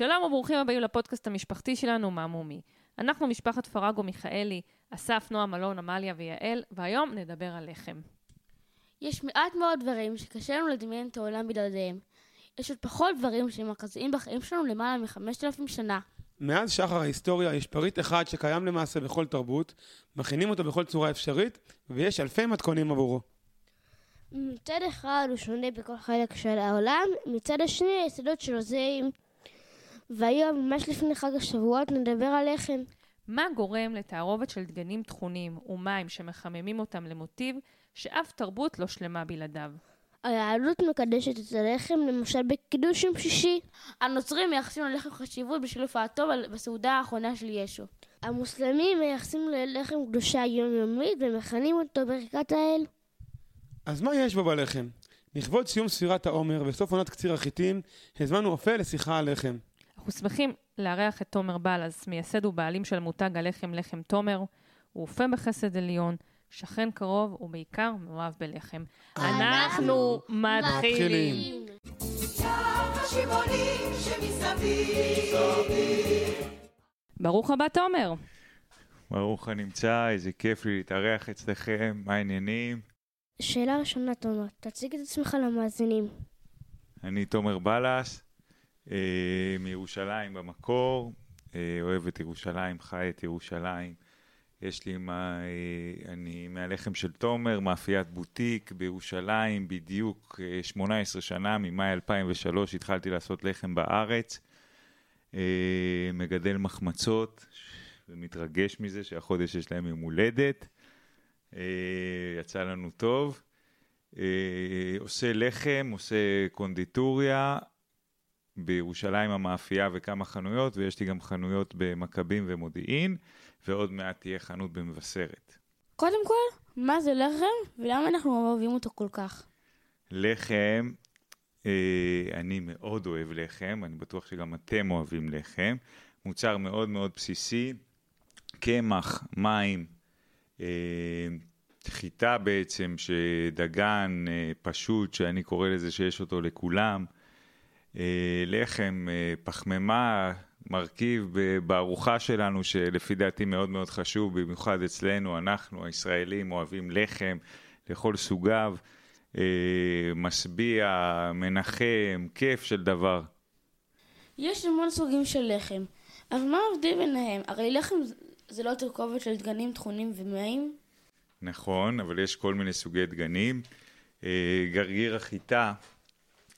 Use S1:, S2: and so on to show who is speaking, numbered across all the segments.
S1: שלום וברוכים הבאים לפודקאסט המשפחתי שלנו, מה מומי. אנחנו משפחת פרגו מיכאלי, אסף, נועם, אלון, עמליה ויעל, והיום נדבר על לחם.
S2: יש מעט מאוד דברים שקשה לנו לדמיין את העולם בלעדיהם. יש עוד פחות דברים שמרכזיים בחיים שלנו למעלה מחמשת אלפים שנה.
S3: מאז שחר ההיסטוריה יש פריט אחד שקיים למעשה בכל תרבות, מכינים אותו בכל צורה אפשרית, ויש אלפי מתכונים עבורו.
S4: מצד אחד הוא שונה בכל חלק של העולם, מצד השני היסודות שלו זהים. והיום, ממש לפני חג השבועות, נדבר על לחם.
S1: מה גורם לתערובת של דגנים טחונים ומים שמחממים אותם למוטיב שאף תרבות לא שלמה בלעדיו?
S4: היהדות מקדשת את הלחם, למשל בקידוש יום שישי.
S2: הנוצרים מייחסים ללחם חשיבות בשביל הופעתו בסעודה האחרונה של ישו.
S4: המוסלמים מייחסים ללחם קדושה יומיומית ומכנים אותו ברכת האל.
S3: אז מה יש בו בלחם? לכבוד סיום ספירת העומר וסוף עונת קציר החיטים, הזמנו אופה לשיחה על לחם.
S1: אנחנו שמחים לארח את תומר בלז, מייסד ובעלים של מותג הלחם לחם תומר. הוא אופה בחסד עליון, שכן קרוב ובעיקר מאוהב בלחם. אנחנו מתחילים. ברוך הבא, תומר.
S5: ברוך הנמצא, איזה כיף לי להתארח אצלכם, מה העניינים?
S4: שאלה ראשונה, תומר, תציג את עצמך למאזינים.
S5: אני תומר בלס, מירושלים במקור, אה, אוהב את ירושלים, חי את ירושלים. יש לי מה, אה, אני מהלחם של תומר, מאפיית בוטיק בירושלים, בדיוק אה, 18 שנה, ממאי 2003 התחלתי לעשות לחם בארץ. אה, מגדל מחמצות, ומתרגש מזה שהחודש יש להם יום הולדת. אה, יצא לנו טוב. אה, עושה לחם, עושה קונדיטוריה, בירושלים המאפייה וכמה חנויות, ויש לי גם חנויות במכבים ומודיעין, ועוד מעט תהיה חנות במבשרת.
S2: קודם כל, מה זה לחם ולמה אנחנו אוהבים אותו כל כך?
S5: לחם, אה, אני מאוד אוהב לחם, אני בטוח שגם אתם אוהבים לחם. מוצר מאוד מאוד בסיסי, קמח, מים, אה, חיטה בעצם, שדגן אה, פשוט, שאני קורא לזה שיש אותו לכולם. אה, לחם, אה, פחמימה, מרכיב ב- בארוחה שלנו, שלפי דעתי מאוד מאוד חשוב, במיוחד אצלנו, אנחנו הישראלים אוהבים לחם לכל סוגיו, אה, משביע, מנחם, כיף של דבר.
S2: יש המון סוגים של לחם, אבל מה ההבדל ביניהם? הרי לחם זה לא תרכובת של דגנים טחונים ומים?
S5: נכון, אבל יש כל מיני סוגי דגנים. אה, גרגיר החיטה,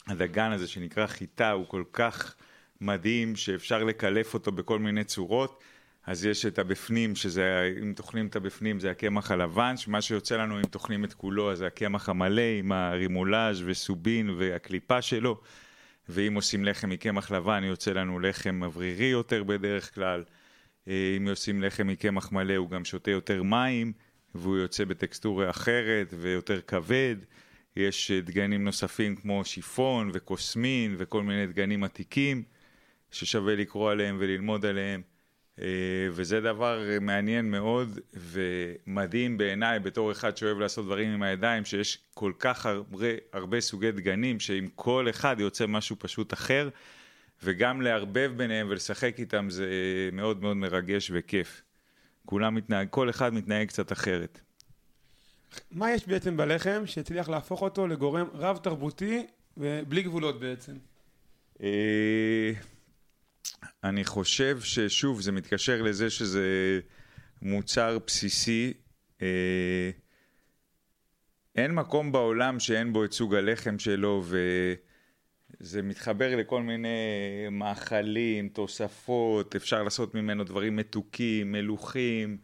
S5: הדגן הזה שנקרא חיטה, הוא כל כך מדהים שאפשר לקלף אותו בכל מיני צורות. אז יש את הבפנים, שזה, אם טוחנים את הבפנים זה הקמח הלבן, שמה שיוצא לנו אם טוחנים את כולו אז זה הקמח המלא עם הרימולאז' וסובין והקליפה שלו. ואם עושים לחם מקמח לבן יוצא לנו לחם אוורירי יותר בדרך כלל. אה, אם עושים לחם מקמח מלא הוא גם שותה יותר מים, והוא יוצא בטקסטורה אחרת ויותר כבד. יש אה, דגנים נוספים כמו שיפון וקוסמין וכל מיני דגנים עתיקים ששווה לקרוא עליהם וללמוד עליהם. אה, וזה דבר אה, מעניין מאוד ומדהים בעיניי בתור אחד שאוהב לעשות דברים עם הידיים, שיש כל כך הרבה, הרבה סוגי דגנים שעם כל אחד יוצא משהו פשוט אחר, וגם לערבב ביניהם ולשחק איתם זה מאוד מאוד מרגש וכיף. כולם מתנהג, כל אחד מתנהג קצת אחרת.
S3: מה יש בעצם בלחם שהצליח להפוך אותו לגורם רב-תרבותי ובלי גבולות בעצם?
S5: אה, אני חושב ששוב, זה מתקשר לזה שזה מוצר בסיסי. אה, אין מקום בעולם שאין בו את סוג הלחם שלו, וזה מתחבר לכל מיני מאכלים, תוספות, אפשר לעשות ממנו דברים מתוקים, מלוכים.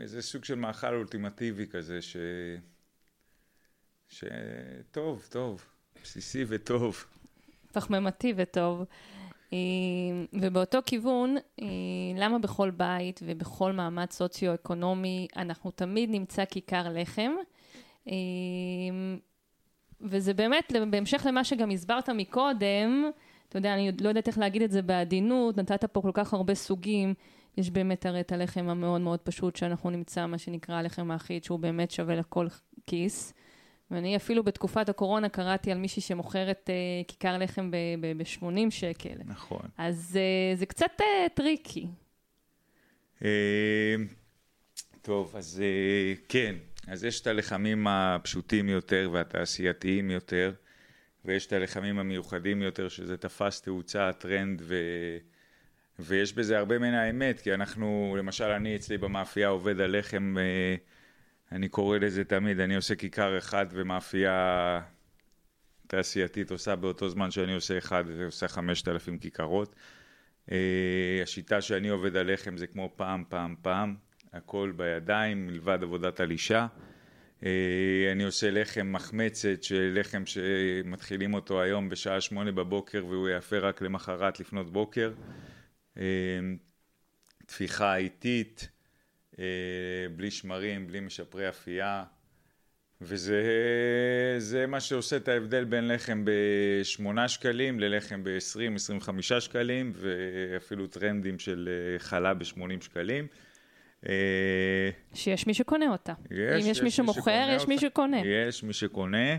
S5: איזה סוג של מאכל אולטימטיבי כזה, ש... שטוב, טוב, בסיסי וטוב.
S1: פחמימתי וטוב. אה, ובאותו כיוון, אה, למה בכל בית ובכל מעמד סוציו-אקונומי אנחנו תמיד נמצא כיכר לחם? אה, וזה באמת, בהמשך למה שגם הסברת מקודם, אתה יודע, אני לא יודעת איך להגיד את זה בעדינות, נתת פה כל כך הרבה סוגים, יש באמת הרי את הלחם המאוד מאוד פשוט, שאנחנו נמצא מה שנקרא הלחם האחיד, שהוא באמת שווה לכל כיס. ואני אפילו בתקופת הקורונה קראתי על מישהי שמוכרת אה, כיכר לחם ב-80 שקל.
S5: נכון.
S1: אז אה, זה קצת אה, טריקי.
S5: אה, טוב, אז אה, כן, אז יש את הלחמים הפשוטים יותר והתעשייתיים יותר, ויש את הלחמים המיוחדים יותר, שזה תפס תאוצה, טרנד, ו... ויש בזה הרבה מן האמת, כי אנחנו, למשל, אני אצלי במאפייה עובד על לחם, אה, אני קורא לזה תמיד, אני עושה כיכר אחד ומאפייה תעשייתית עושה באותו זמן שאני עושה אחד, חמשת אלפים כיכרות. אה, השיטה שאני עובד על לחם זה כמו פעם, פעם, פעם, הכל בידיים, מלבד עבודת הלישה. אה, אני עושה לחם מחמצת, לחם שמתחילים אותו היום בשעה שמונה בבוקר והוא יפה רק למחרת לפנות בוקר. אה, טפיחה איטית, בלי שמרים, בלי משפרי אפייה. וזה מה שעושה את ההבדל בין לחם ב-8 שקלים ללחם ב-20-25 שקלים ואפילו טרנדים של אה, חלה ב-80 שקלים.
S1: אה, שיש מי שקונה אותה.
S5: יש,
S1: אם יש, יש מי שמוכר, יש מי שקונה.
S5: יש מי שקונה.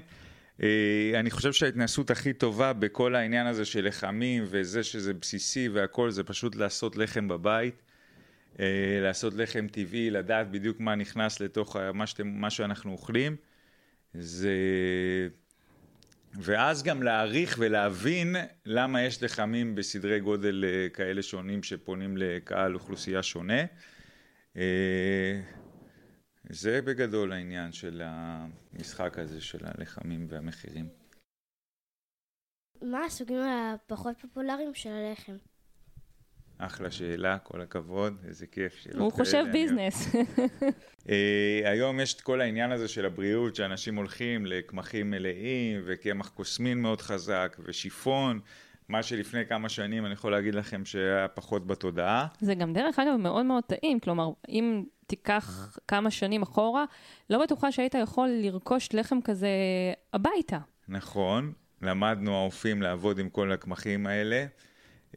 S5: אה, אני חושב שההתנסות הכי טובה בכל העניין הזה של לחמים וזה שזה בסיסי והכל זה פשוט לעשות לחם בבית. לעשות לחם טבעי, לדעת בדיוק מה נכנס לתוך מה, שאתם, מה שאנחנו אוכלים. זה... ואז גם להעריך ולהבין למה יש לחמים בסדרי גודל אה, כאלה שונים שפונים לקהל אוכלוסייה שונה. זה בגדול העניין של המשחק הזה של הלחמים והמחירים.
S4: מה הסוגים הפחות פופולריים של הלחם?
S5: אחלה שאלה, כל הכבוד, איזה כיף.
S1: הוא חושב ביזנס.
S5: אה, היום יש את כל העניין הזה של הבריאות, שאנשים הולכים לקמחים מלאים, וקמח קוסמין מאוד חזק, ושיפון. מה שלפני כמה שנים אני יכול להגיד לכם שהיה פחות בתודעה.
S1: זה גם דרך אגב מאוד מאוד טעים, כלומר, אם תיקח כמה שנים אחורה, לא בטוחה שהיית יכול לרכוש לחם כזה הביתה.
S5: נכון, למדנו האופים לעבוד עם כל הקמחים האלה.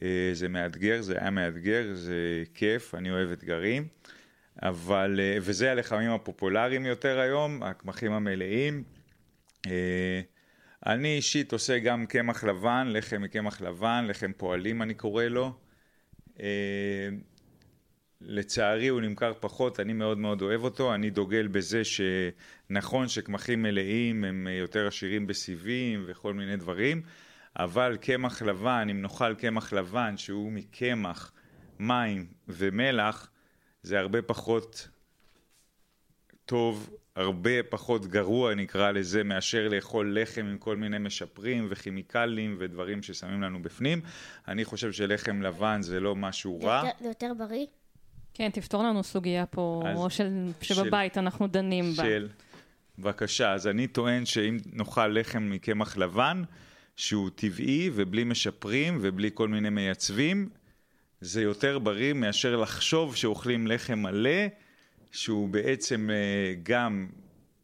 S5: אה, זה מאתגר, זה היה מאתגר, זה כיף, אני אוהב אתגרים. אבל, אה, וזה הלחמים הפופולריים יותר היום, הקמחים המלאים. אה, אני אישית עושה גם קמח לבן, לחם מקמח לבן, לחם פועלים אני קורא לו. לצערי הוא נמכר פחות, אני מאוד מאוד אוהב אותו, אני דוגל בזה שנכון שקמחים מלאים הם יותר עשירים בסיבים וכל מיני דברים, אבל קמח לבן, אם נאכל קמח לבן שהוא מקמח, מים ומלח, זה הרבה פחות טוב, הרבה פחות גרוע נקרא לזה, מאשר לאכול לחם עם כל מיני משפרים וכימיקלים ודברים ששמים לנו בפנים. אני חושב שלחם לבן זה לא משהו רע.
S4: זה יותר בריא?
S1: כן, תפתור לנו סוגיה פה, או של, שבבית של, אנחנו דנים בה.
S5: של, בבקשה, אז אני טוען שאם נאכל לחם מקמח לבן, שהוא טבעי ובלי משפרים ובלי כל מיני מייצבים, זה יותר בריא מאשר לחשוב שאוכלים לחם מלא, שהוא בעצם אה, גם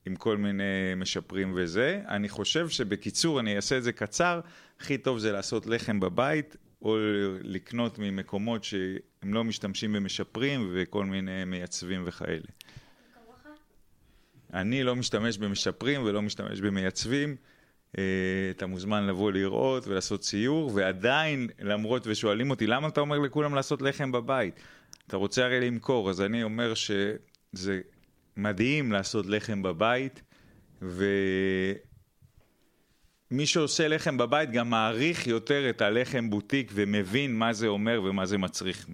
S5: עם כל מיני משפרים וזה. אני חושב שבקיצור, אני אעשה את זה קצר, הכי טוב זה לעשות לחם בבית, או לקנות ממקומות שהם לא משתמשים במשפרים וכל מיני מייצבים וכאלה. אני לא משתמש במשפרים ולא משתמש במייצבים. אה, אתה מוזמן לבוא לראות ולעשות ציור, ועדיין, למרות ושואלים אותי, למה אתה אומר לכולם לעשות לחם בבית? אתה רוצה הרי למכור, אז אני אומר שזה מדהים לעשות לחם בבית, ומי שעושה לחם בבית גם מעריך יותר את הלחם בוטיק ומבין מה זה אומר ומה זה מצריך.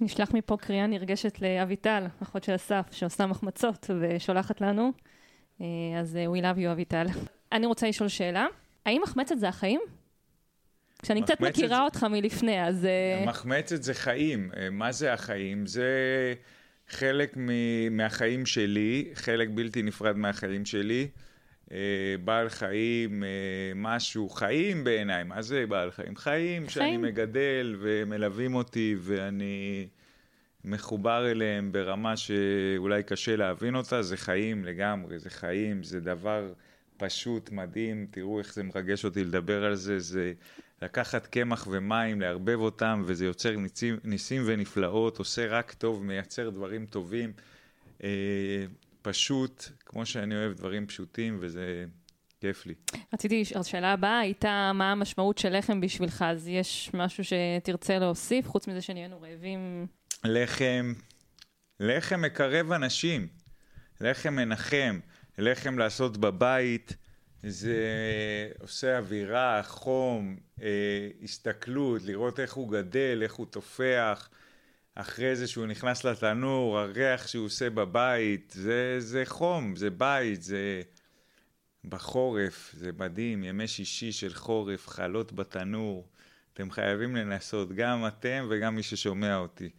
S1: נשלח מפה קריאה נרגשת לאביטל, אחות של אסף, שעושה מחמצות ושולחת לנו. אה, אז אה, we love you אביטל. אני רוצה לשאול שאלה. האם מחמצת זה החיים? כשאני קצת מכירה זה... אותך מלפני, אז... אה,
S5: מחמצת זה חיים. מה זה החיים? זה חלק מ... מהחיים שלי, חלק בלתי נפרד מהחיים שלי. אה, בעל חיים, משהו, חיים בעיניי, מה זה בעל חיים? חיים, חיים. שאני מגדל ומלווים אותי ואני מחובר אליהם ברמה שאולי קשה להבין אותה, זה חיים לגמרי, זה חיים, זה דבר פשוט מדהים, תראו איך זה מרגש אותי לדבר על זה, זה לקחת קמח ומים, לערבב אותם, וזה יוצר ניסים, ניסים ונפלאות, עושה רק טוב, מייצר דברים טובים. פשוט, כמו שאני אוהב דברים פשוטים, וזה כיף לי.
S1: רציתי, השאלה הבאה הייתה, מה המשמעות של לחם בשבילך? אז יש משהו שתרצה להוסיף, חוץ מזה שנהיינו רעבים?
S5: לחם, לחם מקרב אנשים, לחם מנחם, לחם לעשות בבית, זה עושה אווירה, חום, אה, הסתכלות, לראות איך הוא גדל, איך הוא תופח. אחרי זה שהוא נכנס לתנור, הריח שהוא עושה בבית, זה, זה חום, זה בית, זה בחורף, זה מדהים, ימי שישי של חורף, חלות בתנור. אתם חייבים לנסות, גם אתם וגם מי ששומע אותי.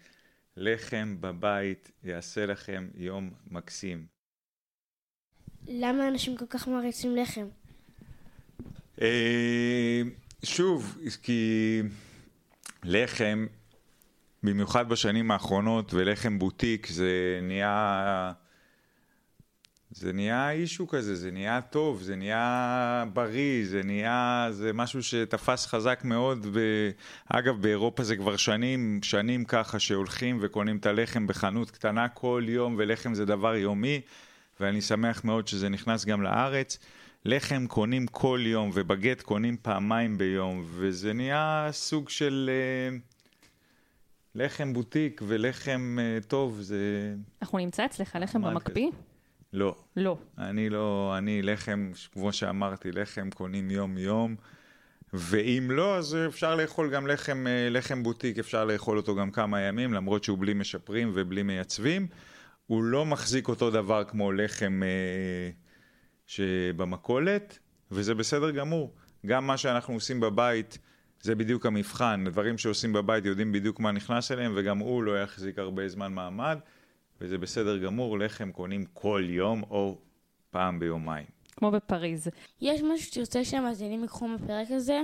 S5: לחם בבית יעשה לכם יום מקסים.
S4: למה אנשים כל כך מעריצים לחם?
S5: אה, שוב, כי לחם במיוחד בשנים האחרונות, ולחם בוטיק זה נהיה... זה נהיה אישו כזה, זה נהיה טוב, זה נהיה בריא, זה נהיה... זה משהו שתפס חזק מאוד, ואגב, באירופה זה כבר שנים, שנים ככה, שהולכים וקונים את הלחם בחנות קטנה כל יום, ולחם זה דבר יומי, ואני שמח מאוד שזה נכנס גם לארץ. לחם קונים כל יום, ובגט קונים פעמיים ביום, וזה נהיה סוג של... Uh, לחם בוטיק ולחם uh, טוב זה...
S1: אנחנו נמצא אצלך לחם במקפיא?
S5: לא.
S1: לא.
S5: אני לא, אני לחם, כמו שאמרתי, לחם קונים יום-יום, ואם לא, אז אפשר לאכול גם לחם, אה, לחם בוטיק, אפשר לאכול אותו גם כמה ימים, למרות שהוא בלי משפרים ובלי מייצבים. הוא לא מחזיק אותו דבר כמו לחם אה, שבמכולת, וזה בסדר גמור. גם מה שאנחנו עושים בבית, זה בדיוק המבחן, דברים שעושים בבית יודעים בדיוק מה נכנס אליהם, וגם הוא לא יחזיק הרבה זמן מעמד, וזה בסדר גמור, לחם קונים כל יום או פעם ביומיים.
S1: כמו בפריז.
S2: יש משהו שתרצה שהמאזינים ייקחו מהפרק הזה?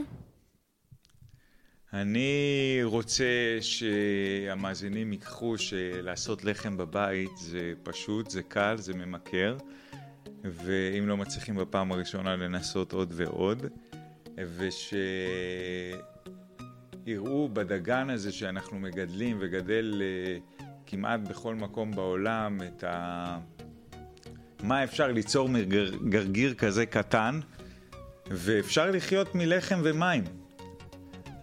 S5: אני רוצה שהמאזינים ייקחו שלעשות לחם בבית זה פשוט, זה קל, זה ממכר, ואם לא מצליחים בפעם הראשונה לנסות עוד ועוד. ושיראו בדגן הזה שאנחנו מגדלים וגדל אה, כמעט בכל מקום בעולם את ה... מה אפשר ליצור מגרגיר כזה קטן ואפשר לחיות מלחם ומים.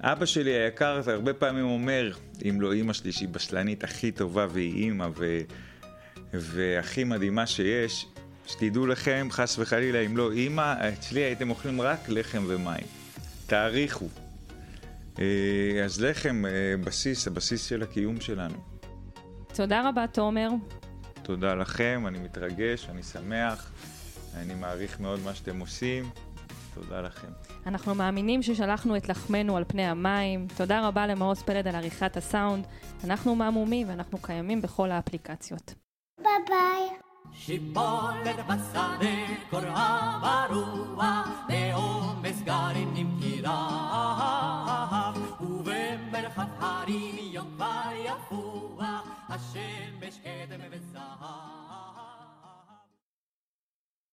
S5: אבא שלי היקר הרבה פעמים אומר, אם לא אימא שלי שהיא בשלנית הכי טובה והיא אימא ו... והכי מדהימה שיש, שתדעו לכם, חס וחלילה, אם לא אימא, אצלי הייתם אוכלים רק לחם ומים. תעריכו. אה, אז לחם, אה, בסיס, הבסיס של הקיום שלנו.
S1: תודה רבה, תומר.
S5: תודה לכם, אני מתרגש, אני שמח, אני מעריך מאוד מה שאתם עושים. תודה לכם.
S1: אנחנו מאמינים ששלחנו את לחמנו על פני המים. תודה רבה למעוז פלד על עריכת הסאונד. אנחנו מהמומים ואנחנו קיימים בכל האפליקציות.
S4: ביי ביי.
S6: שיבולת בשדה קוראה ברוח, בעומס גרעינים כי רב, ובמרחב הרים יום כבר יפוח, השם